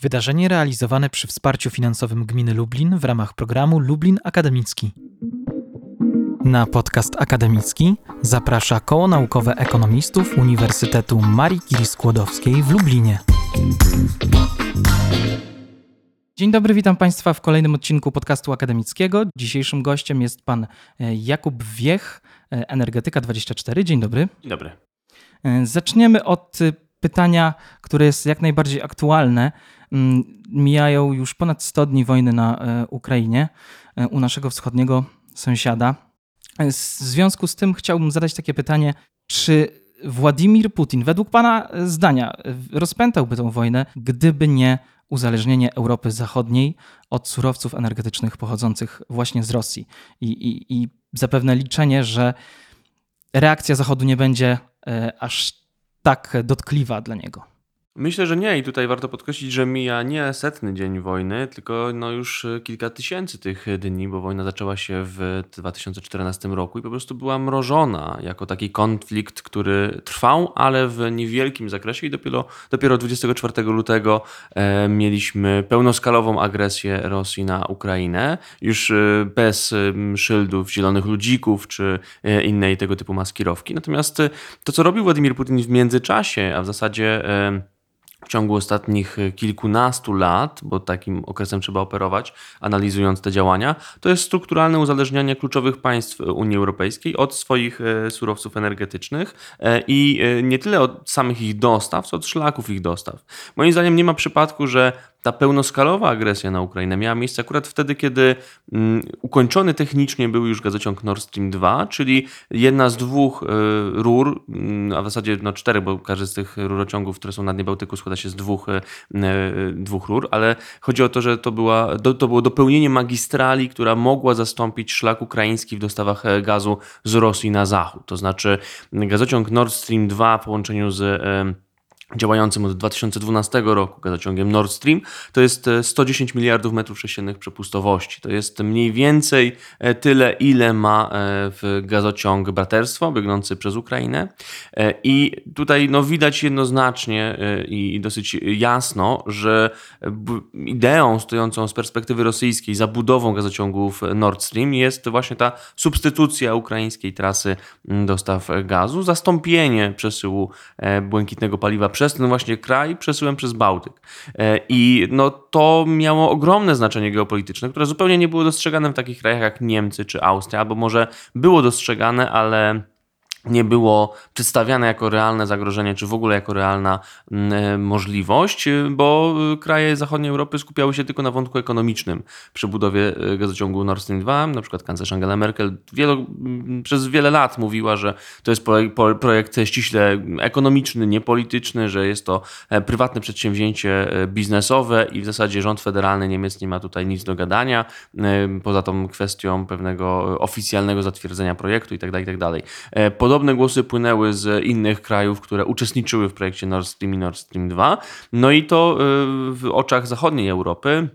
Wydarzenie realizowane przy wsparciu finansowym Gminy Lublin w ramach programu Lublin Akademicki. Na podcast akademicki zaprasza Koło Naukowe Ekonomistów Uniwersytetu Marii Curie-Skłodowskiej w Lublinie. Dzień dobry, witam Państwa w kolejnym odcinku podcastu akademickiego. Dzisiejszym gościem jest pan e, Jakub Wiech, e, Energetyka24. Dzień dobry. Dzień dobry. E, zaczniemy od pytania, które jest jak najbardziej aktualne. Mm, mijają już ponad 100 dni wojny na Ukrainie u naszego wschodniego sąsiada. W związku z tym chciałbym zadać takie pytanie, czy Władimir Putin, według Pana zdania, rozpętałby tę wojnę, gdyby nie uzależnienie Europy Zachodniej od surowców energetycznych pochodzących właśnie z Rosji i, i, i zapewne liczenie, że reakcja Zachodu nie będzie e, aż tak dotkliwa dla niego. Myślę, że nie. I tutaj warto podkreślić, że mija nie setny dzień wojny, tylko no już e, kilka tysięcy tych dni, bo wojna zaczęła się w 2014 roku i po prostu była mrożona jako taki konflikt, który trwał, ale w niewielkim zakresie. I dopiero, dopiero 24 lutego e, mieliśmy pełnoskalową agresję Rosji na Ukrainę, już e, bez szyldów, zielonych ludzików czy innej tego typu maskirowki. Natomiast to, co robił Władimir Putin w międzyczasie, a w zasadzie w ciągu ostatnich e, kilkunastu lat, bo takim okresem trzeba operować, analizując te działania, to jest strukturalne uzależnianie kluczowych państw Unii Europejskiej od swoich e, surowców energetycznych e, i nie tyle od samych ich dostaw, co od szlaków ich dostaw. Moim zdaniem nie ma przypadku, że ta pełnoskalowa agresja na Ukrainę miała miejsce akurat wtedy, kiedy mm, ukończony technicznie był już gazociąg Nord Stream 2, czyli jedna z dwóch y, rur, y, a w zasadzie no, cztery, bo każdy z tych rurociągów, które są na dnie Bałtyku, składa się z dwóch, y, dwóch rur, ale chodzi o to, że to, była, to było dopełnienie magistrali, która mogła zastąpić szlak ukraiński w dostawach gazu z Rosji na zachód. To znaczy gazociąg Nord Stream 2 w połączeniu z działającym od 2012 roku gazociągiem Nord Stream, to jest 110 e, miliardów metrów sześciennych przepustowości. To jest mniej więcej e, tyle, ile ma e, w gazociąg Braterstwo, biegnący przez Ukrainę. I tutaj no, widać jednoznacznie i dosyć jasno, że ideą stojącą z perspektywy rosyjskiej zabudową gazociągów Nord Stream jest właśnie ta substytucja ukraińskiej trasy dostaw gazu, zastąpienie przesyłu błękitnego paliwa przez ten właśnie kraj przesyłem przez Bałtyk. E, I no, to miało ogromne znaczenie geopolityczne, które zupełnie nie było dostrzegane w takich krajach jak Niemcy czy Austria, albo może było dostrzegane, ale nie było przedstawiane jako realne zagrożenie, czy w ogóle jako realna mm, e, możliwość, e, bo e, kraje zachodniej Europy skupiały się tylko na wątku ekonomicznym przy budowie gazociągu Nord Stream 2. Na przykład kanclerz Angela Merkel wielo, przez wiele lat mówiła, że to jest projekt ściśle ekonomiczny, niepolityczny, że jest to prywatne przedsięwzięcie biznesowe i w zasadzie rząd federalny Niemiec nie ma tutaj nic do gadania, poza tą kwestią pewnego oficjalnego zatwierdzenia projektu itd. Tak itd. Tak Podobne głosy płynęły z innych krajów, które uczestniczyły w projekcie Nord Stream i Nord Stream 2. No i to y, w oczach zachodniej Europy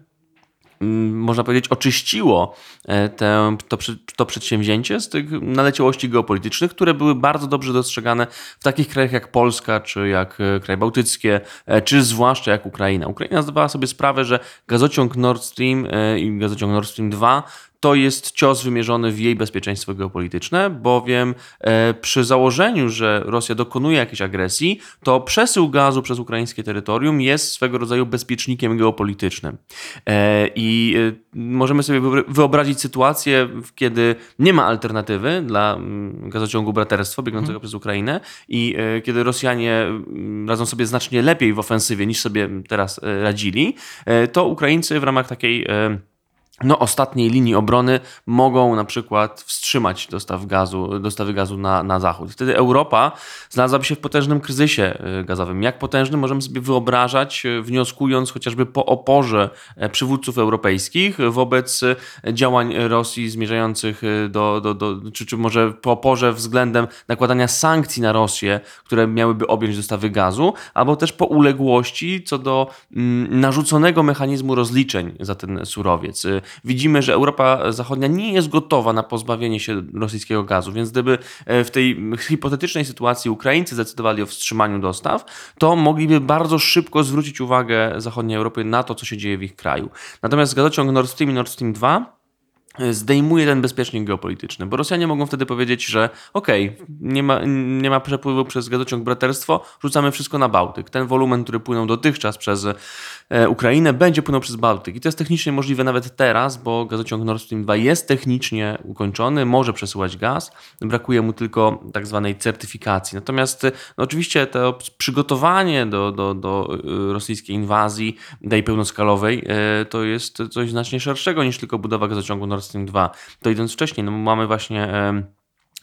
mm, można powiedzieć, oczyściło e, te, to, to przedsięwzięcie z tych naleciałości geopolitycznych, które były bardzo dobrze dostrzegane w takich krajach jak Polska, czy jak e, kraje bałtyckie, e, czy zwłaszcza jak Ukraina. Ukraina zdawała sobie sprawę, że gazociąg Nord Stream i gazociąg Nord Stream 2 to jest cios wymierzony w jej bezpieczeństwo geopolityczne, bowiem e, przy założeniu, że Rosja dokonuje jakiejś agresji, to przesył gazu przez ukraińskie terytorium jest swego rodzaju bezpiecznikiem geopolitycznym. E, I e, możemy sobie wyobrazić sytuację, kiedy nie ma alternatywy dla mm, gazociągu braterstwo biegnącego hmm. przez Ukrainę i kiedy Rosjanie mm, radzą sobie znacznie lepiej w ofensywie niż sobie teraz radzili, to Ukraińcy w ramach takiej no, ostatniej linii obrony mogą na przykład wstrzymać dostaw gazu, dostawy gazu na, na zachód. Wtedy Europa znalazłaby się w potężnym kryzysie y, gazowym. Jak potężny możemy sobie wyobrażać, y, wnioskując chociażby po oporze e, przywódców europejskich wobec y, działań Rosji zmierzających do, do, do czy, czy może po oporze względem nakładania sankcji na Rosję, które miałyby objąć dostawy gazu, albo też po uległości co do mm, narzuconego mechanizmu rozliczeń za ten surowiec widzimy, że Europa Zachodnia nie jest gotowa na pozbawienie się rosyjskiego gazu, więc gdyby w tej hipotetycznej sytuacji Ukraińcy zdecydowali o wstrzymaniu dostaw, to mogliby bardzo szybko zwrócić uwagę zachodniej Europy na to, co się dzieje w ich kraju. Natomiast gazociąg Nord Stream i Nord Stream 2 zdejmuje ten bezpiecznik geopolityczny, bo Rosjanie mogą wtedy powiedzieć, że okej, okay, nie, ma, nie ma przepływu przez gazociąg braterstwo, rzucamy wszystko na Bałtyk. Ten wolumen, który płynął dotychczas przez e, Ukrainę, będzie płynął przez Bałtyk. I to jest technicznie możliwe nawet teraz, bo gazociąg Nord Stream 2 jest technicznie ukończony, może przesyłać gaz, brakuje mu tylko tak zwanej certyfikacji. Natomiast no oczywiście to przygotowanie do, do, do e, rosyjskiej inwazji, tej pełnoskalowej, e, to jest coś znacznie szerszego niż tylko budowa gazociągu Nord Stream 2. To idąc wcześniej, no mamy właśnie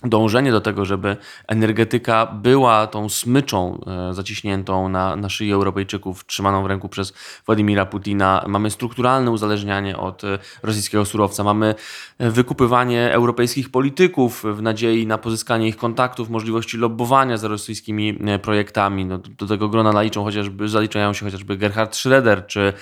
dążenie do tego, żeby energetyka była tą smyczą e, zaciśniętą na, na szyi Europejczyków, trzymaną w ręku przez Władimira Putina. Mamy strukturalne uzależnianie od e, rosyjskiego surowca. Mamy e, wykupywanie europejskich polityków w nadziei na pozyskanie ich kontaktów, możliwości lobbowania za rosyjskimi projektami. No, do, tego grona naliczą chociażby, zaliczają się chociażby Gerhard Schröder, czy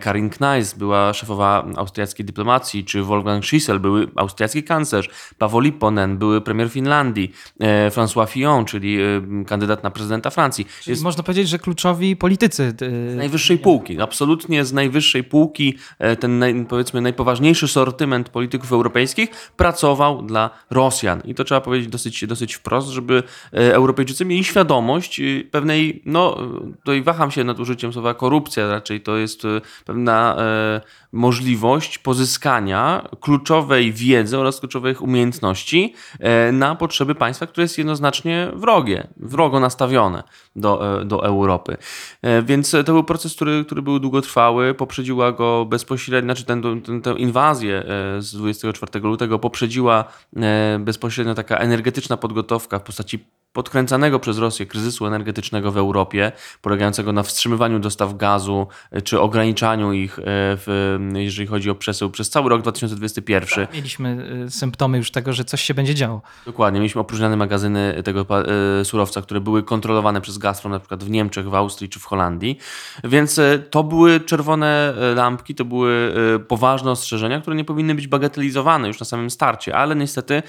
Karin Kneis, była szefowa austriackiej dyplomacji, czy Wolfgang Schissel, były austriacki kanclerz, Paweł Lipponen, były premier premier Finlandii, e, François Fillon, czyli e, kandydat na prezydenta Francji. Czyli jest... Można powiedzieć, że kluczowi politycy. E, z najwyższej półki, absolutnie z najwyższej półki. Ten naj, powiedzmy najpoważniejszy sortyment polityków europejskich pracował dla Rosjan. I to trzeba powiedzieć dosyć, dosyć wprost, żeby Europejczycy mieli świadomość pewnej, no tutaj waham się nad użyciem słowa korupcja, raczej to jest pewna możliwość pozyskania kluczowej wiedzy oraz kluczowych umiejętności e, na potrzeby państwa, które jest jednoznacznie wrogie, wrogo nastawione do, e, do Europy. E, więc to był proces, który, który był długotrwały, poprzedziła go bezpośrednio, znaczy ten, ten, tę inwazję z 24 lutego poprzedziła bezpośrednio taka energetyczna podgotowka w postaci podkręcanego przez Rosję kryzysu energetycznego w Europie, polegającego na wstrzymywaniu dostaw gazu e, czy ograniczaniu ich, e, w, jeżeli chodzi o przesył przez cały rok 2021. Tak, mieliśmy e, symptomy już tego, że coś się będzie działo. Dokładnie. Mieliśmy opróżniane magazyny tego surowca, które były kontrolowane przez Gazprom na przykład w Niemczech, w Austrii czy w Holandii. Więc to były czerwone lampki, to były poważne ostrzeżenia, które nie powinny być bagatelizowane już na samym starcie, ale niestety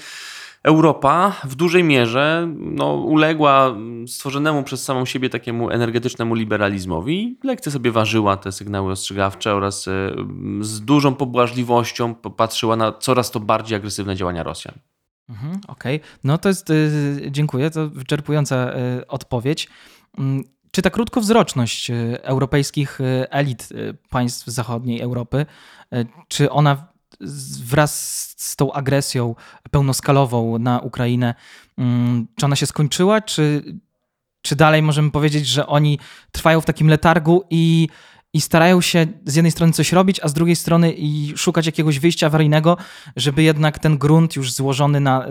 Europa w dużej mierze no, uległa stworzonemu przez samą siebie takiemu energetycznemu liberalizmowi. Lekcja sobie ważyła te sygnały ostrzegawcze oraz e, z dużą pobłażliwością popatrzyła na coraz to bardziej agresywne działania Rosjan. Mhm, Okej, okay. no to jest, y, dziękuję, to wyczerpująca y, odpowiedź. Mm, czy ta krótkowzroczność europejskich elit państw zachodniej Europy, czy ona wraz z tą agresją pełnoskalową na Ukrainę, mm, czy ona się skończyła, czy, czy dalej możemy powiedzieć, że oni trwają w takim letargu i, i starają się z jednej strony coś robić, a z drugiej strony i szukać jakiegoś wyjścia awaryjnego, żeby jednak ten grunt już złożony na,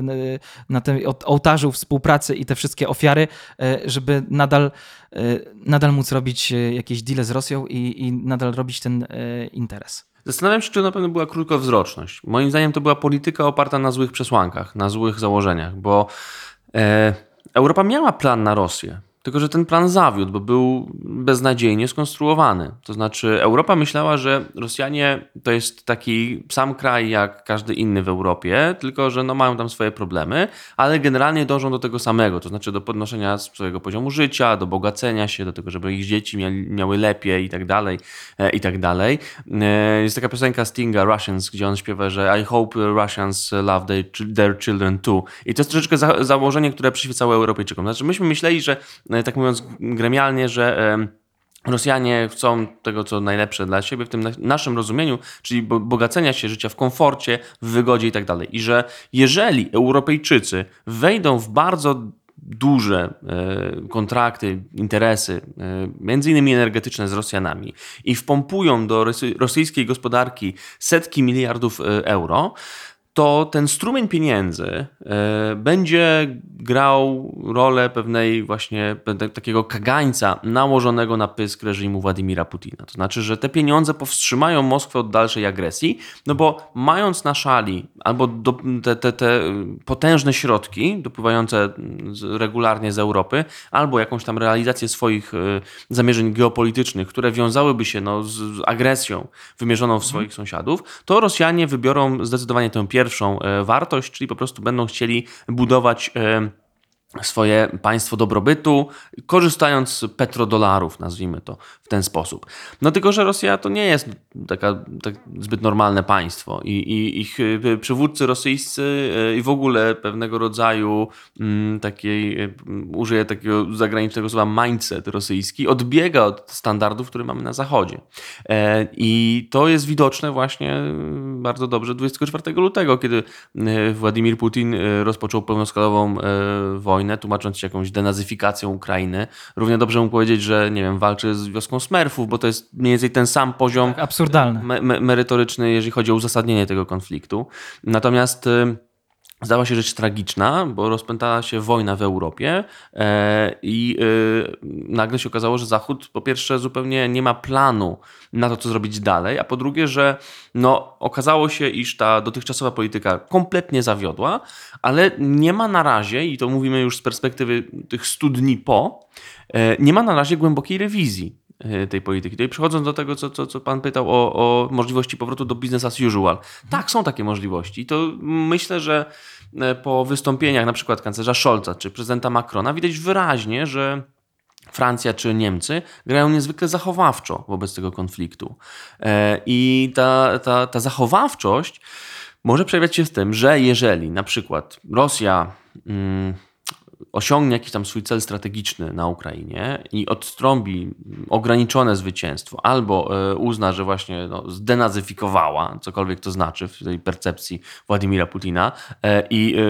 na tym ołtarzu współpracy i te wszystkie ofiary, e, żeby nadal, e, nadal móc robić e, jakieś deale z Rosją i, i nadal robić ten interes. Zastanawiam się, czy na pewno była krótkowzroczność. Moim zdaniem to była polityka oparta na złych przesłankach, na złych założeniach, bo e, Europa miała plan na Rosję. Tylko, że ten plan zawiódł, bo był beznadziejnie skonstruowany. To znaczy, Europa myślała, że Rosjanie to jest taki sam kraj jak każdy inny w Europie, tylko że no mają tam swoje problemy, ale generalnie dążą do tego samego, to znaczy do podnoszenia swojego poziomu życia, do bogacenia się, do tego, żeby ich dzieci miały, miały lepiej i tak dalej, e, i tak dalej. E, jest taka piosenka Stinga, Russians, gdzie on śpiewa, że I hope Russians love their, their children too. I to jest troszeczkę za, założenie, które przyświecało Europejczykom. Znaczy, myśmy myśleli, że E, tak mówiąc gremialnie, że Rosjanie chcą tego, co najlepsze dla siebie w tym naszym rozumieniu, czyli bogacenia się życia w komforcie, w wygodzie i tak dalej. I że jeżeli Europejczycy wejdą w bardzo duże e, kontrakty, interesy, e, między innymi energetyczne z Rosjanami i wpompują do rosyjskiej gospodarki setki miliardów euro, to ten strumień pieniędzy e, będzie grał rolę pewnej właśnie takiego kagańca nałożonego na pysk reżimu Władimira Putina. To znaczy, że te pieniądze powstrzymają Moskwę od dalszej agresji, no bo mając na szali albo do, te, te, te potężne środki dopływające regularnie z Europy, albo jakąś tam realizację swoich e, zamierzeń geopolitycznych, które wiązałyby się no, z agresją wymierzoną w swoich sąsiadów, to Rosjanie wybiorą zdecydowanie tę pierwszą e, wartość, czyli po prostu będą chcieli budować e, swoje państwo dobrobytu, korzystając z petrodolarów, nazwijmy to w ten sposób. No tylko, że Rosja to nie jest taka, tak zbyt normalne państwo i, i ich y, przywódcy rosyjscy y, i w ogóle pewnego rodzaju mm, takiej, y, użyję takiego zagranicznego słowa mindset rosyjski, odbiega od standardów, które mamy na Zachodzie. E, I to jest widoczne właśnie bardzo dobrze 24 lutego, kiedy Władimir Putin rozpoczął pełnoskalową wojnę wojnę, tłumacząc się jakąś denazyfikacją Ukrainy. Równie dobrze mógł powiedzieć, że nie wiem, walczy z wioską smerfów, bo to jest mniej więcej ten sam poziom tak, absurdalny. Me me merytoryczny, jeżeli chodzi o uzasadnienie tego konfliktu. Natomiast y, Zdała się rzecz tragiczna, bo rozpętała się wojna w Europie e, i e, nagle się okazało, że Zachód po pierwsze zupełnie nie ma planu na to, co zrobić dalej, a po drugie, że no, okazało się, iż ta dotychczasowa polityka kompletnie zawiodła, ale nie ma na razie, i to mówimy już z perspektywy tych 100 dni po, e, nie ma na razie głębokiej rewizji tej polityki. Tutaj przechodząc do tego, co, co, co pan pytał o, o możliwości powrotu do business as usual. Tak, są takie możliwości. I to myślę, że e, po wystąpieniach na przykład kanclerza Scholza czy prezydenta Macrona widać wyraźnie, że Francja czy Niemcy grają niezwykle zachowawczo wobec tego konfliktu. E, I ta, ta, ta zachowawczość może przejawiać się w tym, że jeżeli na przykład Rosja. Osiągnie jakiś tam swój cel strategiczny na Ukrainie i odstrąbi ograniczone zwycięstwo, albo e, uzna, że właśnie no, zdenazyfikowała, cokolwiek to znaczy w tej percepcji Władimira Putina, e, i e,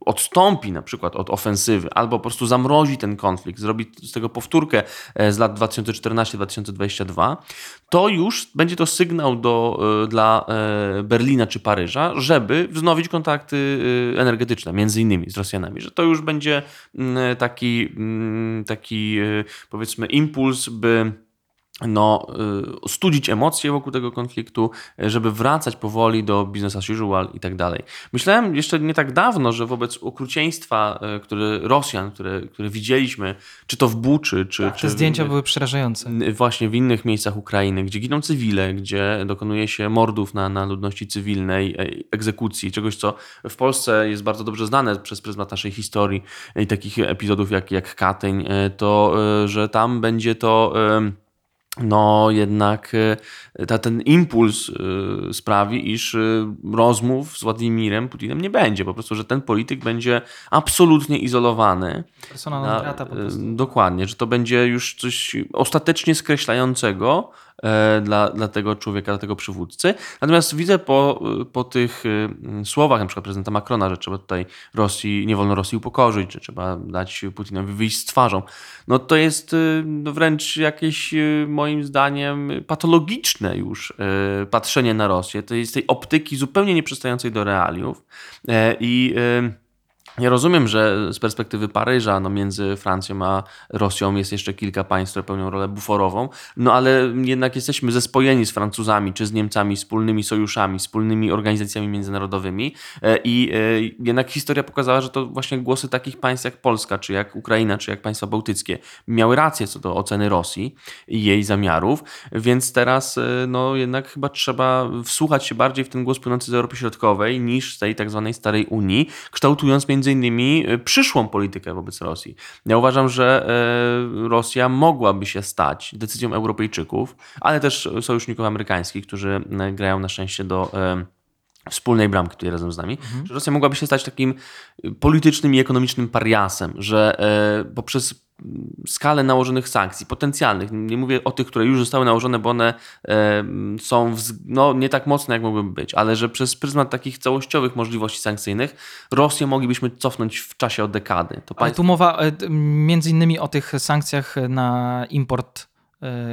odstąpi na przykład od ofensywy, albo po prostu zamrozi ten konflikt, zrobi z tego powtórkę z lat 2014-2022, to już będzie to sygnał do, dla Berlina czy Paryża, żeby wznowić kontakty energetyczne, między innymi z Rosjanami, że to już będzie taki, mm, taki e, powiedzmy impuls, by no, y, studzić emocje wokół tego konfliktu, żeby wracać powoli do business as usual i tak dalej. Myślałem jeszcze nie tak dawno, że wobec okrucieństwa, y, które Rosjan, które, które widzieliśmy, czy to w Buczy, czy... Tak, czy te zdjęcia były przerażające. Właśnie w innych miejscach Ukrainy, gdzie giną cywile, gdzie dokonuje się mordów na, na ludności cywilnej, e, egzekucji, czegoś, co w Polsce jest bardzo dobrze znane przez pryzmat naszej historii i takich epizodów jak, jak Katyń, e, to, e, że tam będzie to no jednak e, ta, ten impuls e, sprawi, iż e, rozmów z Władimirem Putinem nie będzie. Po prostu, że ten polityk będzie absolutnie izolowany. Persona non grata po prostu. Dokładnie, że to będzie już coś ostatecznie skreślającego dla, dla tego człowieka, dla tego przywódcy. Natomiast widzę po, po tych e, słowach na przykład prezydenta Macrona, że trzeba tutaj Rosji, nie wolno Rosji upokorzyć, że trzeba dać Putinowi wyjść z twarzą. No to jest e, no wręcz jakieś moim zdaniem patologiczne już patrzenie na Rosję. To jest tej optyki zupełnie nieprzystającej do realiów i ja rozumiem, że z perspektywy Paryża, no między Francją a Rosją jest jeszcze kilka państw, które pełnią rolę buforową, no ale jednak jesteśmy zespojeni z Francuzami czy z Niemcami wspólnymi sojuszami, wspólnymi organizacjami międzynarodowymi e, i e, jednak historia pokazała, że to właśnie głosy takich państw jak Polska, czy jak Ukraina, czy jak państwa bałtyckie miały rację co do oceny Rosji i jej zamiarów, więc teraz e, no jednak chyba trzeba wsłuchać się bardziej w ten głos płynący z Europy Środkowej niż z tej tak zwanej starej Unii, kształtując między między innymi e, przyszłą politykę wobec Rosji. Ja uważam, że e, Rosja mogłaby się stać decyzją Europejczyków, ale też sojuszników amerykańskich, którzy e, grają na szczęście do wspólnej bramki tutaj razem z nami, mhm. że Rosja mogłaby się stać takim politycznym i ekonomicznym pariasem, że poprzez skalę nałożonych sankcji, potencjalnych. Nie mówię o tych, które już zostały nałożone, bo one e, są no, nie tak mocne, jak mogłyby być, ale że przez pryzmat takich całościowych możliwości sankcyjnych Rosję moglibyśmy cofnąć w czasie o dekady. To państw... Ale tu mowa e, między innymi o tych sankcjach na import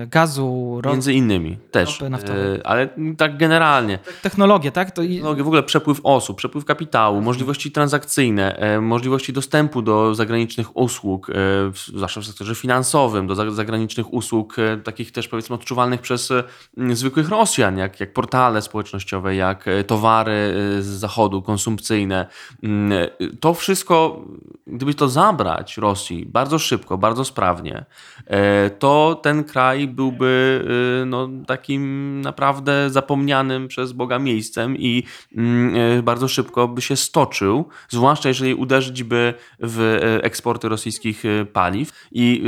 gazu, ropy. Między innymi też. E, Ale tak generalnie. Technologie, tak? To. Technologie, w ogóle przepływ osób, przepływ kapitału, możliwości transakcyjne, e, możliwości dostępu do zagranicznych usług, e, zwłaszcza w sektorze finansowym, do za- zagranicznych usług, e, takich też powiedzmy odczuwalnych przez e, zwykłych Rosjan, jak, jak portale społecznościowe, jak e, towary e, z zachodu, konsumpcyjne. E, To wszystko, gdyby to zabrać Rosji bardzo szybko, bardzo sprawnie, e, to ten kraj byłby e, no, takim naprawdę zapomnianym przez Boga miejscem i mm, e, bardzo szybko by się stoczył, zwłaszcza jeżeli uderzyć by w e, eksporty rosyjskich paliw i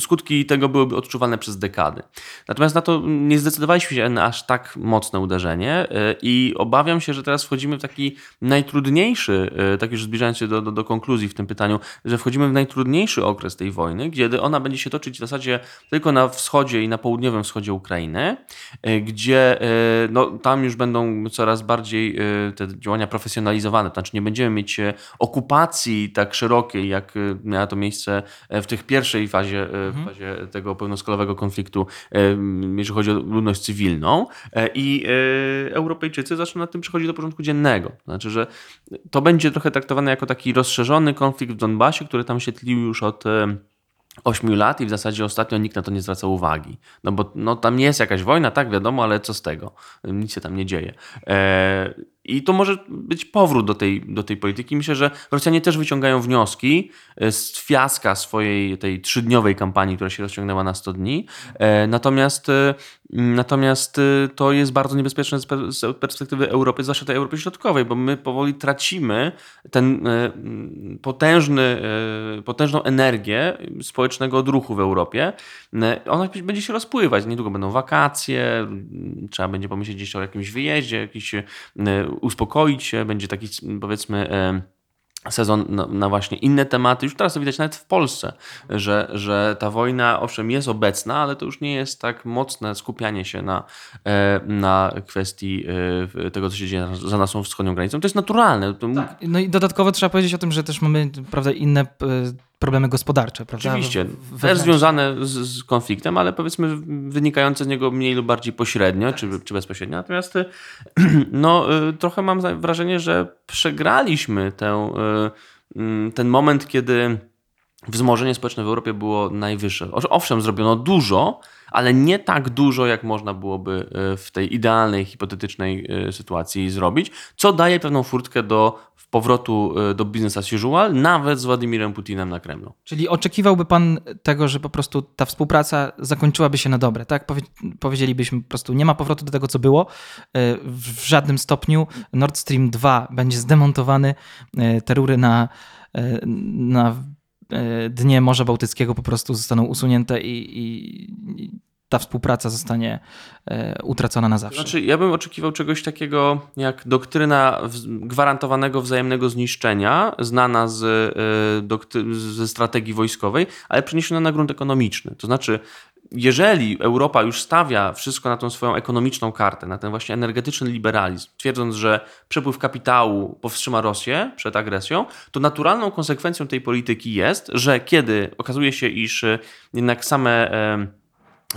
skutki tego byłyby odczuwalne przez dekady. Natomiast na to nie zdecydowaliśmy się na aż tak mocne uderzenie i obawiam się, że teraz wchodzimy w taki najtrudniejszy, tak już zbliżając się do, do, do konkluzji w tym pytaniu, że wchodzimy w najtrudniejszy okres tej wojny, kiedy ona będzie się toczyć w zasadzie tylko na wschodzie i na południowym wschodzie Ukrainy, e, gdzie e, no, tam już będą coraz bardziej e, te działania profesjonalizowane, to znaczy nie będziemy mieć okupacji tak szerokiej, jak miała to miejsce w tych pierwszej fazie, w fazie tego pełnoskalowego konfliktu, jeżeli chodzi o ludność cywilną. I Europejczycy zaczną nad tym przechodzić do porządku dziennego. To znaczy, że to będzie trochę traktowane jako taki rozszerzony konflikt w Donbasie, który tam się tlił już od 8 lat i w zasadzie ostatnio nikt na to nie zwraca uwagi. No bo no, tam jest jakaś wojna, tak wiadomo, ale co z tego? Nic się tam nie dzieje. E, I to może być powrót do tej, do tej polityki. Myślę, że Rosjanie też wyciągają wnioski e, z fiaska swojej tej trzydniowej kampanii, która się rozciągnęła na 100 dni. E, Natomiast, e, natomiast to jest bardzo niebezpieczne z per- z perspektywy Europy, zwłaszcza tej Europy Środkowej, bo my powoli tracimy ten potężny, potężną energię społecznego odruchu w Europie. Ona będzie się rozpływać. Niedługo będą wakacje, trzeba będzie pomyśleć jeszcze o jakimś wyjeździe, jakiś, uspokoić się, będzie taki powiedzmy e, sezon na, na właśnie inne tematy. Już teraz to widać nawet w Polsce, że, że ta wojna owszem jest obecna, ale to już nie jest tak mocne skupianie się na, e, na kwestii e, tego, co się dzieje za naszą wschodnią granicą. To jest naturalne. To No i dodatkowo trzeba powiedzieć o tym, że też mamy prawda, inne problemy gospodarcze. Prawda? Oczywiście, też związane z, z konfliktem, ale powiedzmy wynikające z niego mniej lub bardziej pośrednio, czy, czy bezpośrednio. Natomiast y, no, y, trochę mam wrażenie, że przegraliśmy tę, y, mm, ten moment, kiedy wzmożenie społeczne w Europie było najwyższe. Owszem, zrobiono dużo, ale nie tak dużo, jak można byłoby y, w tej idealnej, hipotetycznej y, sytuacji zrobić, co daje pewną furtkę do powrotu y, do business as usual, nawet z Władimirem Putinem na Kremlu. Czyli oczekiwałby pan tego, że po prostu ta współpraca zakończyłaby się na dobre, tak? Powie powiedzielibyśmy po prostu, nie ma powrotu do tego, co było. E, W żadnym stopniu Nord Stream 2 będzie zdemontowany, e, te rury na, e, na e, dnie Morza Bałtyckiego po prostu zostaną usunięte i, i, ta współpraca zostanie e, utracona na zawsze. Znaczy, ja bym oczekiwał czegoś takiego jak doktryna gwarantowanego wzajemnego zniszczenia, znana z, dokty- ze strategii wojskowej, ale przeniesiona na grunt ekonomiczny. To znaczy, jeżeli Europa już stawia wszystko na tą swoją ekonomiczną kartę, na ten właśnie energetyczny liberalizm, twierdząc, że przepływ kapitału powstrzyma Rosję przed agresją, to naturalną konsekwencją tej polityki jest, że kiedy okazuje się, iż y, jednak same. em,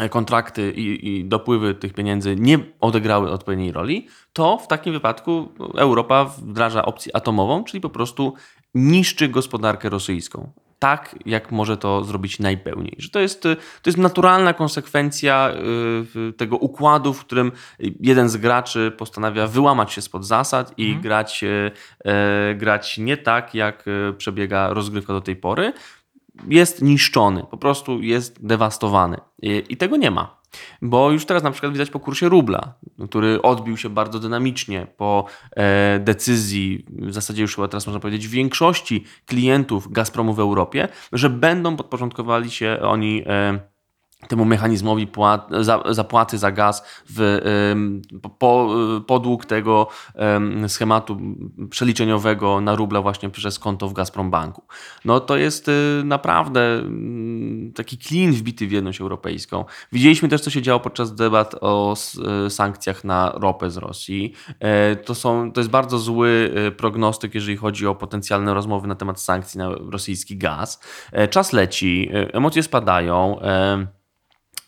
kontrakty i, i dopływy tych pieniędzy nie odegrały odpowiedniej roli, to w takim wypadku Europa wdraża opcję atomową, czyli po prostu niszczy gospodarkę rosyjską. Tak, jak może to zrobić najpełniej. Że to, jest, y, to jest naturalna konsekwencja y, tego układu, w którym jeden z graczy postanawia wyłamać się spod zasad i grać, y, e, grać nie tak, jak przebiega rozgrywka do tej pory, jest niszczony, po prostu jest dewastowany. I tego nie ma. Bo już teraz na przykład widać po kursie rubla, który odbił się bardzo dynamicznie po e, decyzji, w zasadzie już chyba teraz można powiedzieć, większości klientów Gazpromu w Europie, że będą podporządkowali się oni e, temu mechanizmowi płat, za, zapłaty za gaz w po, podług tego schematu przeliczeniowego na rubla właśnie przez konto w Gazprombanku. No to jest y, naprawdę y, taki klin wbity w jedność europejską. Widzieliśmy też, co się działo podczas debat o y, sankcjach na ropę z Rosji. E, To, są, to jest bardzo zły y, prognostyk, jeżeli chodzi o potencjalne rozmowy na temat sankcji na rosyjski gaz. E, Czas leci, emocje spadają.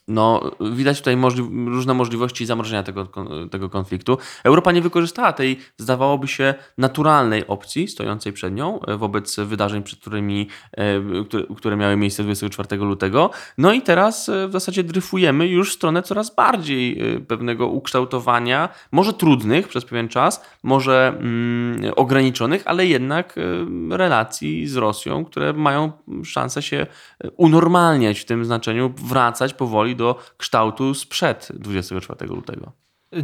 No, widać tutaj możli różne możliwości zamrożenia tego, tego konfliktu. Europa nie wykorzystała tej, zdawałoby się, naturalnej opcji stojącej przed nią e, wobec wydarzeń, przed którymi, e, które, które miały miejsce 24 lutego. No i teraz e, w zasadzie dryfujemy już w stronę coraz bardziej pewnego ukształtowania, może trudnych przez pewien czas, może mm, ograniczonych, ale jednak relacji z Rosją, które mają szansę się unormalniać w tym znaczeniu, wracać powoli do kształtu sprzed 24 lutego.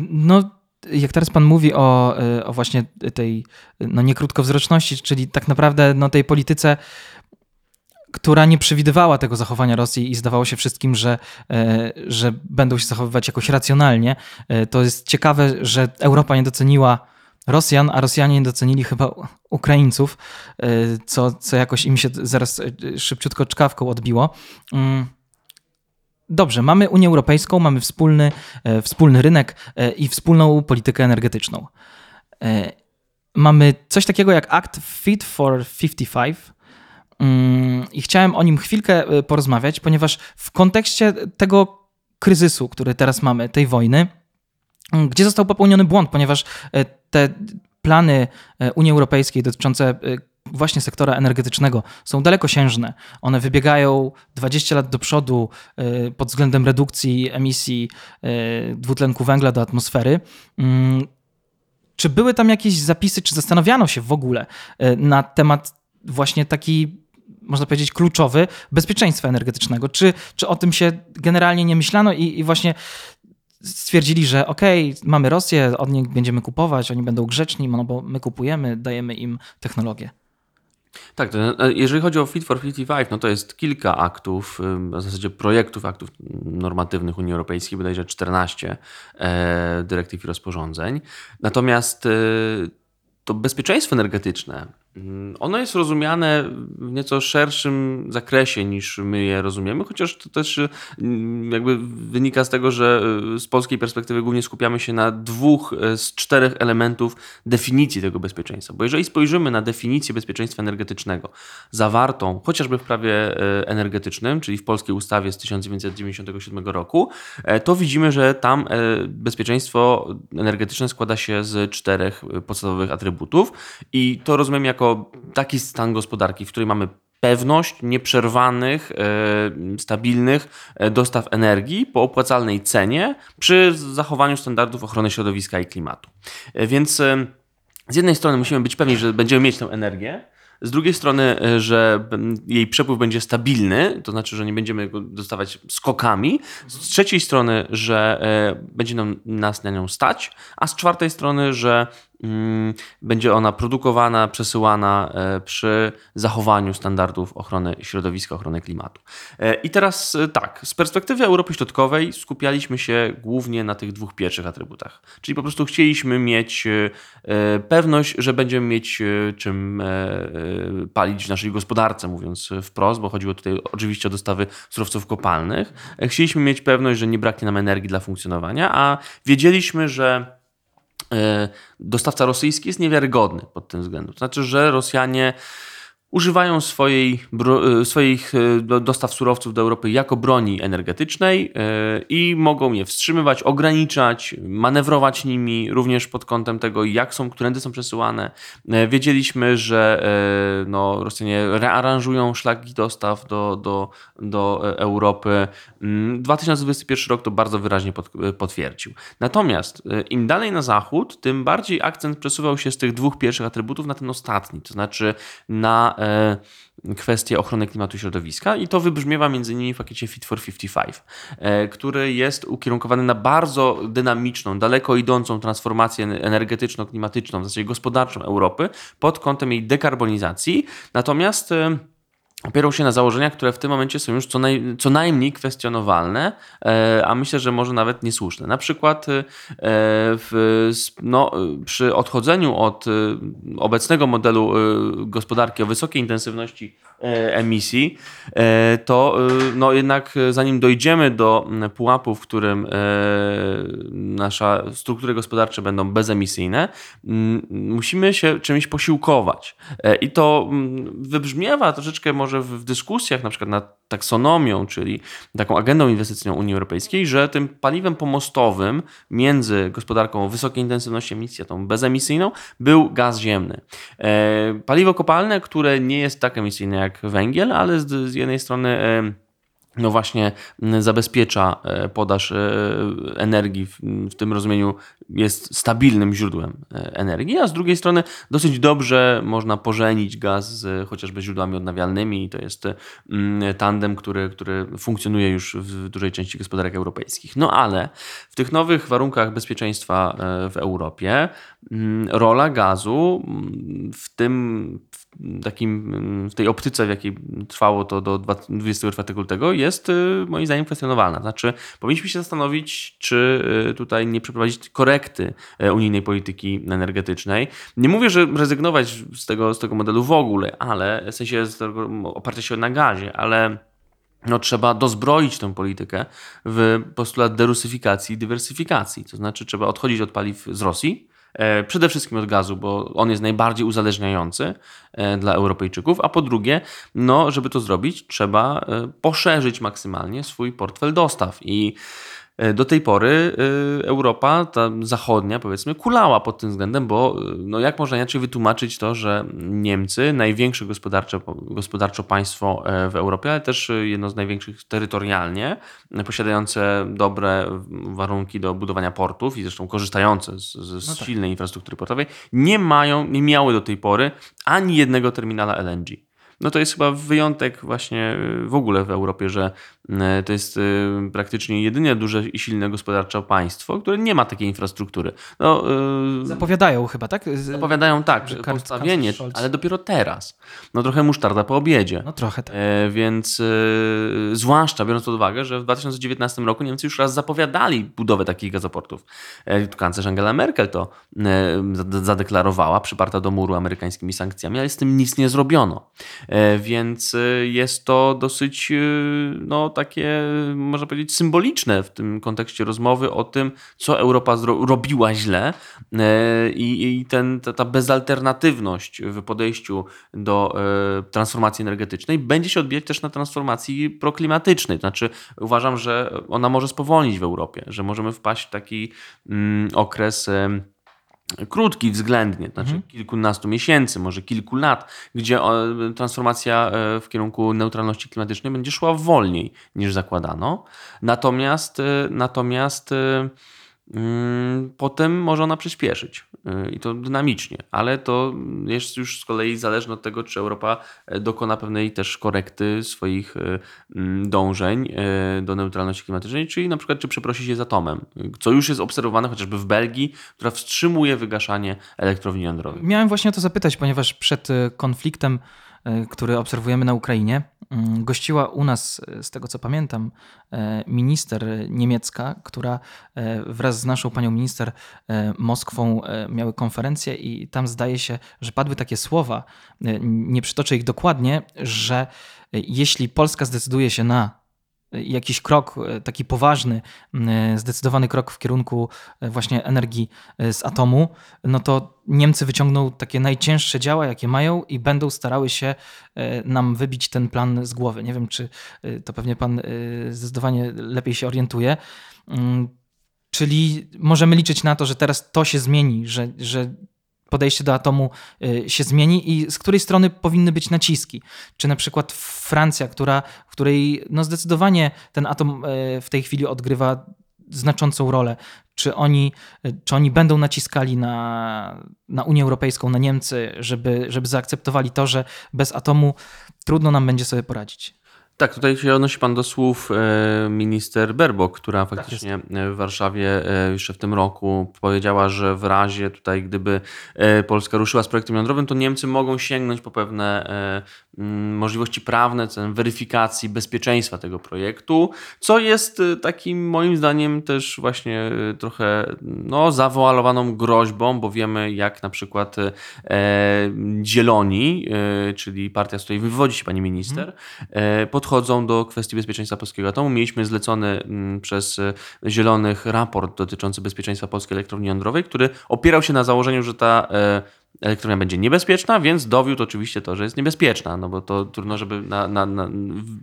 No, jak teraz pan mówi o, e, o właśnie tej no, niekrótkowzroczności, czyli tak naprawdę no, tej polityce, która nie przewidywała tego zachowania Rosji i zdawało się wszystkim, że, e, że będą się zachowywać jakoś racjonalnie, e, to jest ciekawe, że Europa nie doceniła Rosjan, a Rosjanie nie docenili chyba Ukraińców, co, co jakoś im się zaraz szybciutko czkawką odbiło. Dobrze, mamy Unię Europejską, mamy wspólny, e, wspólny rynek e, i wspólną politykę energetyczną. E, mamy coś takiego jak Act Fit for 55 mm, i chciałem o nim chwilkę porozmawiać, ponieważ w kontekście tego kryzysu, który teraz mamy, tej wojny, mm, gdzie został popełniony błąd, ponieważ te plany Unii Europejskiej dotyczące właśnie sektora energetycznego są dalekosiężne. One wybiegają 20 lat do przodu y, pod względem redukcji emisji y, dwutlenku węgla do atmosfery. Mm, czy były tam jakieś zapisy, czy zastanawiano się w ogóle y, na temat właśnie taki można powiedzieć, kluczowy bezpieczeństwa energetycznego. Czy, czy o tym się generalnie nie myślano i, i właśnie stwierdzili, że okej, okay, mamy Rosję, od nich będziemy kupować, oni będą grzeczni, no bo my kupujemy, dajemy im technologię. Tak, e, jeżeli chodzi o Fit for 55, no to jest kilka aktów, w zasadzie projektów, aktów normatywnych Unii Europejskiej, bodajże 14 e, dyrektyw i rozporządzeń. Natomiast e, to bezpieczeństwo energetyczne, ono jest rozumiane w nieco szerszym zakresie niż my je rozumiemy, chociaż to też mm, jakby wynika z tego, że e, z polskiej perspektywy głównie skupiamy się na dwóch e, z czterech elementów definicji tego bezpieczeństwa. Bo jeżeli spojrzymy na definicję bezpieczeństwa energetycznego zawartą chociażby w prawie e, energetycznym, czyli w polskiej ustawie z 1997 roku, to widzimy, że tam bezpieczeństwo energetyczne składa się z czterech podstawowych atrybutów i to rozumiem jako taki stan gospodarki, w którym mamy pewność nieprzerwanych, e, stabilnych e, dostaw energii po opłacalnej cenie przy zachowaniu standardów ochrony środowiska i klimatu. E, więc z jednej strony musimy być pewni, że będziemy mieć tę energię, z drugiej strony, że jej przepływ będzie stabilny, to znaczy, że nie będziemy go dostawać skokami. Z trzeciej strony, że będzie nam, nas na nią stać, a z czwartej strony, że będzie ona produkowana, przesyłana e, przy zachowaniu standardów ochrony środowiska, ochrony klimatu. E, I teraz e, tak, z perspektywy Europy Środkowej skupialiśmy się głównie na tych dwóch pierwszych atrybutach. Czyli po prostu chcieliśmy mieć pewność, że będziemy mieć czym palić w naszej gospodarce, mówiąc wprost, bo chodziło tutaj oczywiście o dostawy surowców kopalnych. Chcieliśmy mieć pewność, że nie braknie nam energii dla funkcjonowania, a wiedzieliśmy, że dostawca rosyjski jest niewiarygodny pod tym względem. To znaczy, że Rosjanie używają swojej, e, swoich e, dostaw surowców do Europy jako broni energetycznej e, i mogą je wstrzymywać, ograniczać, manewrować nimi, również pod kątem tego, jak są, którędy są przesyłane. Wiedzieliśmy, że no, Rosjanie rearanżują szlaki dostaw do, do, do Europy. 2021 mm, rok to bardzo wyraźnie potwierdził. Natomiast im dalej na zachód, tym bardziej akcent przesuwał się z tych dwóch pierwszych atrybutów na ten ostatni, to znaczy na kwestie ochrony klimatu i środowiska i to wybrzmiewa między innymi w pakiecie Fit for 55, e, który jest ukierunkowany na bardzo dynamiczną, daleko idącą transformację energetyczno-klimatyczną, w zasadzie gospodarczą Europy pod kątem jej dekarbonizacji. Natomiast e, opierał się na założeniach, które w tym momencie są już co, naj, co najmniej kwestionowalne, e, a myślę, że może nawet niesłuszne. Na przykład e, w, no, przy odchodzeniu od e, obecnego modelu gospodarki o wysokiej intensywności emisji, to no, jednak zanim dojdziemy do pułapu, w którym nasze struktury gospodarcze będą bezemisyjne, musimy się czymś posiłkować. I to wybrzmiewa troszeczkę może może w, dyskusjach na przykład nad taksonomią, czyli taką agendą inwestycyjną Unii Europejskiej, że tym paliwem pomostowym między gospodarką wysokiej intensywności emisji a tą bezemisyjną był gaz ziemny. E, paliwo kopalne, które nie jest tak emisyjne jak węgiel, ale z, jednej strony no właśnie zabezpiecza e, podaż e, energii, w tym rozumieniu jest stabilnym źródłem e, energii, a z drugiej strony dosyć dobrze można pożenić gaz z chociażby źródłami odnawialnymi. To jest tandem, który, który funkcjonuje już w dużej części gospodarek europejskich. No ale w tych nowych warunkach bezpieczeństwa w Europie rola gazu w tym takim, w tej optyce, w jakiej trwało to do 24 lutego, jest y, moim zdaniem kwestionowalna. Znaczy, powinniśmy się zastanowić, czy y, tutaj nie przeprowadzić korekty y, unijnej polityki energetycznej. Nie mówię, że rezygnować z tego, z tego modelu w ogóle, ale w sensie oparcia się na gazie, ale no, trzeba dozbroić tę politykę w postulat derusyfikacji i dywersyfikacji. To znaczy, trzeba odchodzić od paliw z Rosji, przede wszystkim od gazu, bo on jest najbardziej uzależniający e, dla Europejczyków, a po drugie, no, żeby to zrobić, trzeba e, poszerzyć maksymalnie swój portfel dostaw. I E, do tej pory e, Europa, ta zachodnia powiedzmy, kulała pod tym względem, bo e, no jak można inaczej wytłumaczyć to, że Niemcy, największe gospodarcze, gospodarczo państwo w Europie, ale też jedno z największych terytorialnie, posiadające dobre warunki do budowania portów i zresztą korzystające z, z no tak. silnej infrastruktury portowej, nie mają, nie miały do tej pory ani jednego terminala LNG no to jest chyba wyjątek właśnie y, w ogóle w Europie, że y, to jest y, praktycznie jedynie duże i silne gospodarczo państwo, które nie ma takiej infrastruktury. No, Zapowiadają chyba, tak? Zapowiadają tak, że postawienie, ale dopiero teraz. No trochę musztarda po obiedzie. No trochę tak. E, więc zwłaszcza biorąc pod uwagę, że w 2019 roku Niemcy już raz zapowiadali budowę takich gazoportów. E, kanclerz Angela Merkel to e, zadeklarowała, przyparta do muru amerykańskimi sankcjami, ale z tym nic nie zrobiono. E, więc e, jest to dosyć, e, no takie, można powiedzieć, symboliczne w tym kontekście rozmowy o tym, co Europa robiła źle i, i ten, ta, ta bezalternatywność w podejściu do transformacji energetycznej będzie się odbijać też na transformacji proklimatycznej. Znaczy, uważam, że ona może spowolnić w Europie, że możemy wpaść w taki mm, okres krótki względnie, znaczy mhm. kilkunastu miesięcy, może kilku lat, gdzie transformacja e, w kierunku neutralności klimatycznej będzie szła wolniej niż zakładano. Natomiast, e, natomiast e, potem może ona przyspieszyć y, i to dynamicznie, ale to jest już z kolei zależne od tego, czy Europa e, dokona pewnej też korekty swoich e, mm, dążeń e, do neutralności klimatycznej, czyli na przykład czy przeprosi się z atomem, co już jest obserwowane chociażby w Belgii, która wstrzymuje wygaszanie elektrowni jądrowych. Miałem właśnie o to zapytać, ponieważ przed konfliktem który obserwujemy na Ukrainie. Mm, gościła u nas, e, z tego co pamiętam, e, minister niemiecka, która wraz z naszą panią minister Moskwą miały konferencję i tam zdaje się, że padły takie słowa, nie przytoczę ich dokładnie, że jeśli Polska zdecyduje się na jakiś krok e, taki poważny, e, zdecydowany krok w kierunku e, właśnie energii z atomu, no to Niemcy wyciągną takie najcięższe działa, jakie mają i będą starały się nam wybić ten plan z głowy. Nie wiem, czy to pewnie pan zdecydowanie lepiej się orientuje. Mm, czyli możemy liczyć na to, że teraz to się zmieni, że, że podejście do atomu y, się zmieni i z której strony powinny być naciski. Czy na przykład Francja, która, w której no zdecydowanie ten atom y, w tej chwili odgrywa znaczącą rolę. Czy oni, y, czy oni będą naciskali na, na Unię Europejską, na Niemcy, żeby, żeby zaakceptowali to, że bez atomu trudno nam będzie sobie poradzić? Tak, tutaj się odnosi Pan do słów e, minister Berbok, która tak faktycznie tak w Warszawie e, jeszcze w tym roku powiedziała, że w razie tutaj, gdyby e, Polska ruszyła z projektem jądrowym, to Niemcy mogą sięgnąć po pewne możliwości prawne, weryfikacji bezpieczeństwa tego projektu, co jest takim moim zdaniem też właśnie trochę no, zawoalowaną groźbą, bo wiemy jak na przykład Zieloni, czyli partia, z której wywodzi się pani minister, hmm. podchodzi podchodzą do kwestii bezpieczeństwa polskiego atomu. Mieliśmy zlecony mm, przez e, Zielonych raport dotyczący bezpieczeństwa polskiej elektrowni jądrowej, który opierał się na założeniu, że ta e, elektrownia będzie niebezpieczna, więc dowiódł oczywiście to, że jest niebezpieczna, no bo to trudno, żeby na, na, na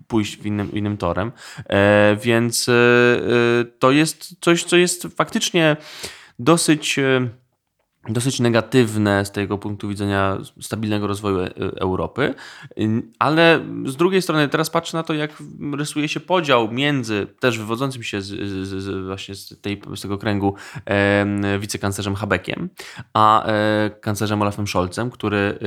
pójść w innym, innym torem. E, więc e, e to jest coś, co jest faktycznie dosyć dosyć negatywne z tego punktu widzenia stabilnego rozwoju e, Europy, ale z drugiej strony teraz patrzę na to, jak rysuje się podział między też wywodzącym się z, z, z właśnie z, tej, z tego kręgu e, wicekanclerzem Habeckiem, a e, kanclerzem Olafem Scholzem, który, e,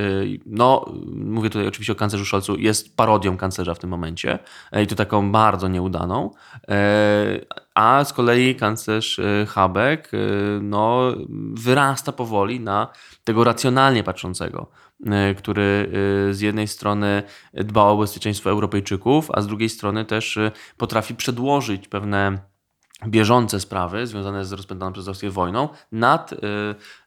no mówię tutaj oczywiście o kanclerzu Scholzu, jest parodią kanclerza w tym momencie e, i to taką bardzo nieudaną, e, a z kolei kanclerz y, Habeck y, no, wyrasta powoli na tego racjonalnie patrzącego, y, który z jednej strony dba o bezpieczeństwo Europejczyków, a z drugiej strony też potrafi przedłożyć pewne bieżące sprawy związane z rozpętaną przez Rosję wojną nad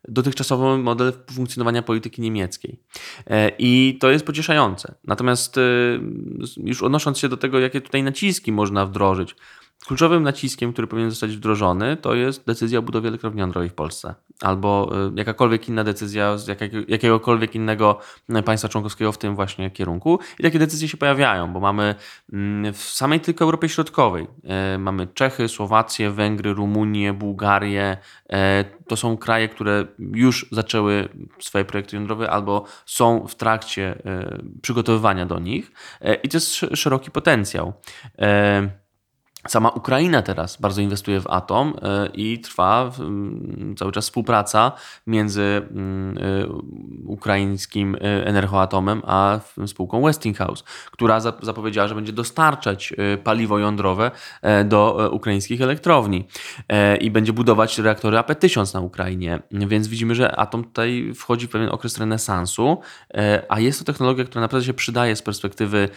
dotychczasowy model funkcjonowania polityki niemieckiej. E, I to jest pocieszające. Natomiast już odnosząc się do tego, jakie tutaj naciski można wdrożyć, Kluczowym naciskiem, który powinien zostać wdrożony, to jest decyzja o budowie elektrowni jądrowej w Polsce. Albo y, jakakolwiek inna decyzja z jakiegokolwiek innego państwa członkowskiego w tym właśnie kierunku. I takie decyzje się pojawiają, bo mamy mm, w samej tylko Europie Środkowej y, mamy Czechy, Słowację, Węgry, Rumunię, Bułgarię. Y, to są kraje, które już zaczęły swoje projekty jądrowe albo są w trakcie przygotowywania do nich. I to jest szeroki potencjał. Sama Ukraina teraz bardzo inwestuje w atom e, i trwa cały czas współpraca między e, ukraińskim e, energoatomem a spółką Westinghouse, która zapowiedziała, że będzie dostarczać paliwo jądrowe do ukraińskich elektrowni i będzie budować reaktory AP1000 na Ukrainie. Więc widzimy, że atom tutaj wchodzi w pewien okres renesansu, a jest to technologia, która naprawdę się przydaje z perspektywy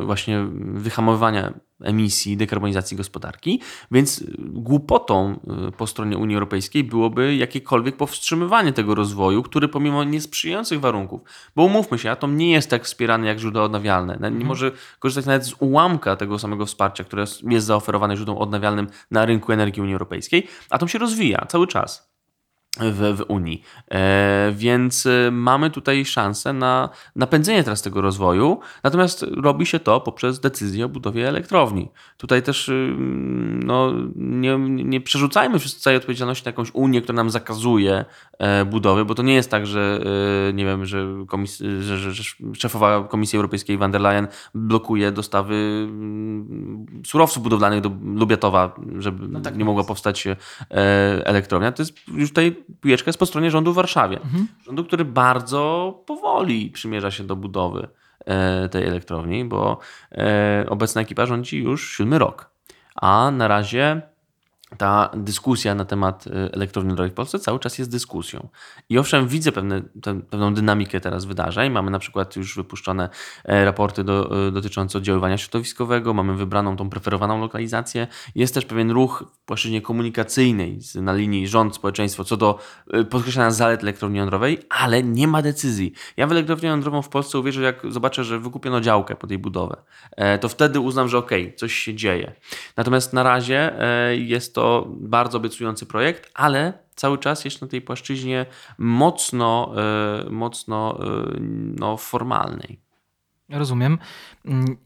właśnie wyhamowywania emisji, dekarbonizacji gospodarki, więc głupotą y, po stronie Unii Europejskiej byłoby jakiekolwiek powstrzymywanie tego rozwoju, który pomimo niesprzyjających warunków, bo umówmy się, atom nie jest tak wspierany jak źródła odnawialne, nie mhm. może korzystać nawet z ułamka tego samego wsparcia, które jest zaoferowane źródłom odnawialnym na rynku energii Unii Europejskiej, atom się rozwija cały czas w, w Unii. E, więc e, mamy tutaj szansę na napędzenie teraz tego rozwoju, natomiast robi się to poprzez decyzję o budowie elektrowni. Tutaj też y, no, nie, nie przerzucajmy całej odpowiedzialności na jakąś Unię, która nam zakazuje e, budowy, bo to nie jest tak, że e, nie wiem, że, komis że, że, że szefowa Komisji Europejskiej van der Leyen blokuje dostawy mm, surowców budowlanych do Lubiatowa, żeby no tak nie mogła powstać elektrownia. To jest już tutaj piłeczka jest po stronie rządu w Warszawie. Mhm. Rządu, który bardzo powoli przymierza się do budowy e, tej elektrowni, bo e, obecna ekipa rządzi już siódmy rok. A na razie ta dyskusja na temat y, elektrowni jądrowej w Polsce cały czas jest dyskusją. I owszem, widzę pewne, te, pewną dynamikę teraz wydarzeń. Mamy na przykład już wypuszczone e, raporty do, e, dotyczące oddziaływania środowiskowego, mamy wybraną tą preferowaną lokalizację. Jest też pewien ruch w płaszczyźnie komunikacyjnej na linii rząd-społeczeństwo co do e, podkreślania zalet elektrowni jądrowej, ale nie ma decyzji. Ja w elektrownię jądrową w Polsce uwierzę, jak zobaczę, że wykupiono działkę pod jej budowę. To wtedy uznam, że okej, okay, coś się dzieje. Natomiast na razie jest to bardzo obiecujący projekt, ale cały czas jest na tej płaszczyźnie mocno, e, mocno e, no, formalnej. Rozumiem. Mm,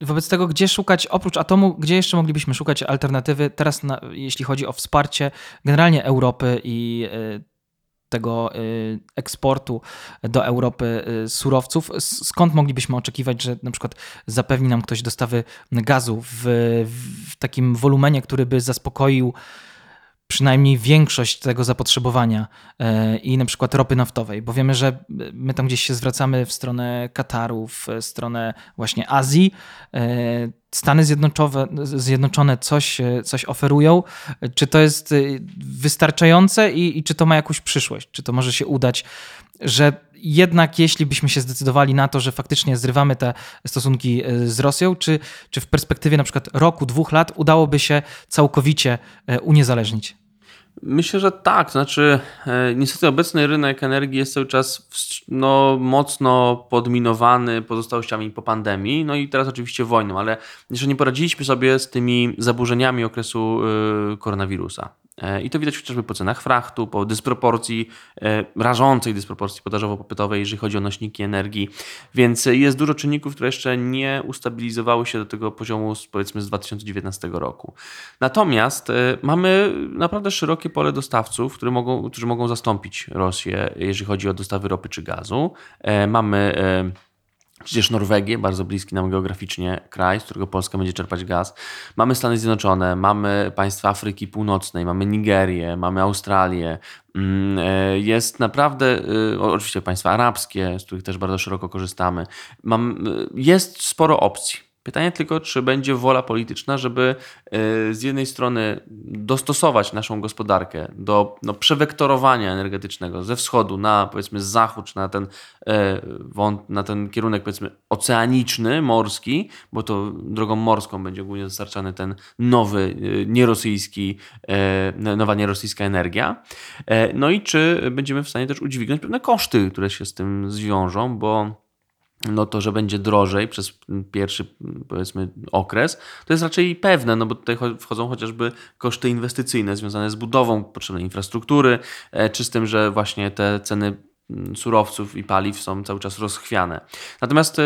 wobec tego, gdzie szukać, oprócz atomu, gdzie jeszcze moglibyśmy szukać alternatywy teraz, na, jeśli chodzi o wsparcie generalnie Europy i e, tego eksportu do Europy surowców. Skąd moglibyśmy oczekiwać, że na przykład zapewni nam ktoś dostawy gazu w, w takim wolumenie, który by zaspokoił przynajmniej większość tego zapotrzebowania e, i na przykład ropy naftowej, bo wiemy, że my tam gdzieś się zwracamy w stronę Kataru, w stronę właśnie Azji. E, Stany Zjednoczone, coś, coś oferują. Czy to jest wystarczające i, i czy to ma jakąś przyszłość? Czy to może się udać, że jednak jeśli byśmy się zdecydowali na to, że faktycznie zrywamy te stosunki e, z Rosją, czy, czy w perspektywie na przykład roku, dwóch lat udałoby się całkowicie uniezależnić? Myślę, że tak. Znaczy, e, niestety obecny rynek energii jest cały czas no, mocno podminowany pozostałościami po pandemii, no i teraz oczywiście wojną, ale jeszcze nie poradziliśmy sobie z tymi zaburzeniami okresu e, koronawirusa. E, I to widać chociażby po cenach frachtu, po dysproporcji, e, rażącej dysproporcji podażowo-popytowej, jeżeli chodzi o nośniki energii. Więc jest dużo czynników, które jeszcze nie ustabilizowały się do tego poziomu, powiedzmy, z 2019 roku. Natomiast e, mamy naprawdę szerokie pole dostawców, które mogą, którzy mogą zastąpić Rosję, jeżeli chodzi o dostawy ropy czy gazu. Mamy Przecież Norwegię, bardzo bliski nam geograficznie kraj, z którego Polska będzie czerpać gaz. Mamy Stany Zjednoczone, mamy państwa Afryki Północnej, mamy Nigerię, mamy Australię. Mm, e, jest naprawdę, e, oczywiście państwa arabskie, z których też bardzo szeroko korzystamy. E, jest sporo opcji. Pytanie tylko, czy będzie wola polityczna, żeby e, z jednej strony dostosować naszą gospodarkę do no, przewektorowania energetycznego ze wschodu na powiedzmy zachód, czy na ten, e, na ten kierunek powiedzmy oceaniczny, morski, bo to drogą morską będzie głównie dostarczany ten nowy, e, nierosyjski, nowa nierosyjska energia. No i czy będziemy w stanie też udźwignąć pewne koszty, które się z tym zwiążą, bo no to, że będzie drożej przez pierwszy, powiedzmy, okres, to jest raczej pewne, no bo tutaj wchodzą chociażby koszty inwestycyjne związane z budową potrzebnej infrastruktury, e, czy z tym, że właśnie te ceny mm, surowców i paliw są cały czas rozchwiane. Natomiast e,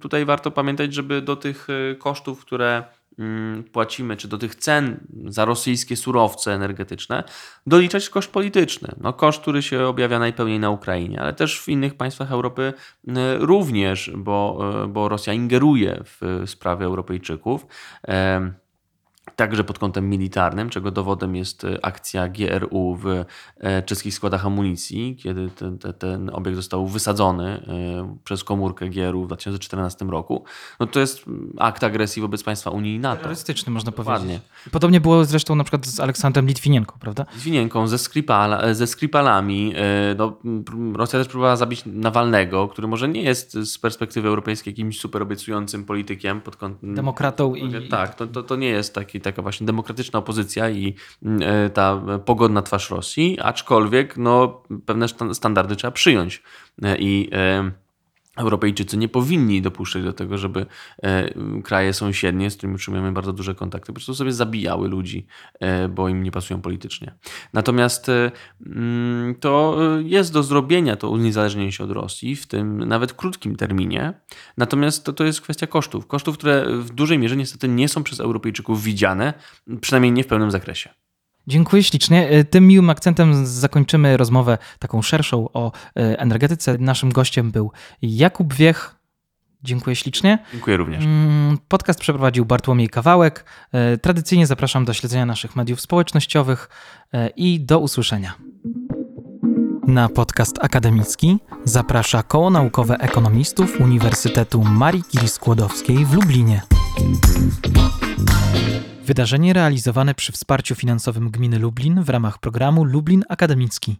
tutaj warto pamiętać, żeby do tych e, kosztów, które płacimy, czy do tych cen za rosyjskie surowce energetyczne, doliczać koszt polityczny. No, koszt, który się objawia najpełniej na Ukrainie, ale też w innych państwach Europy również, bo, e, bo Rosja ingeruje w sprawy Europejczyków także pod kątem militarnym, czego dowodem jest e, akcja GRU w e, czeskich składach amunicji, kiedy ten, ten, ten obiekt został wysadzony e, przez komórkę GRU w 2014 roku. No to jest akt agresji wobec państwa Unii i NATO. Terrorystyczny można powiedzieć. Podobnie było zresztą na przykład z Aleksandrem Litwinienką, prawda? Litwinienką, ze, Skripala, ze Skripalami. No, Rosja też próbowała zabić Nawalnego, który może nie jest z perspektywy europejskiej jakimś super obiecującym politykiem. Pod kątem, Demokratą i... Tak, to, to, to nie jest taki taka właśnie demokratyczna opozycja i mm, e, ta pogodna twarz Rosji, aczkolwiek no, pewne standardy trzeba przyjąć. E, I e, Europejczycy nie powinni dopuszczać do tego, żeby kraje sąsiednie, z którymi utrzymujemy bardzo duże kontakty, po prostu sobie zabijały ludzi, bo im nie pasują politycznie. Natomiast mm, to jest do zrobienia, to uniezależnienie się od Rosji, w tym nawet krótkim terminie. Natomiast to, to jest kwestia kosztów. Kosztów, które w dużej mierze niestety nie są przez Europejczyków widziane, przynajmniej nie w pełnym zakresie. Dziękuję ślicznie. E, tym miłym akcentem zakończymy rozmowę taką szerszą o e, energetyce. Naszym gościem był Jakub Wiech. Dziękuję ślicznie. Dziękuję również. Mm, podcast przeprowadził Bartłomiej Kawałek. E, tradycyjnie zapraszam do śledzenia naszych mediów społecznościowych i do usłyszenia. Na podcast akademicki zaprasza Koło Naukowe Ekonomistów Uniwersytetu Marii Curie-Skłodowskiej w Lublinie. Wydarzenie realizowane przy wsparciu finansowym Gminy Lublin w ramach programu Lublin Akademicki.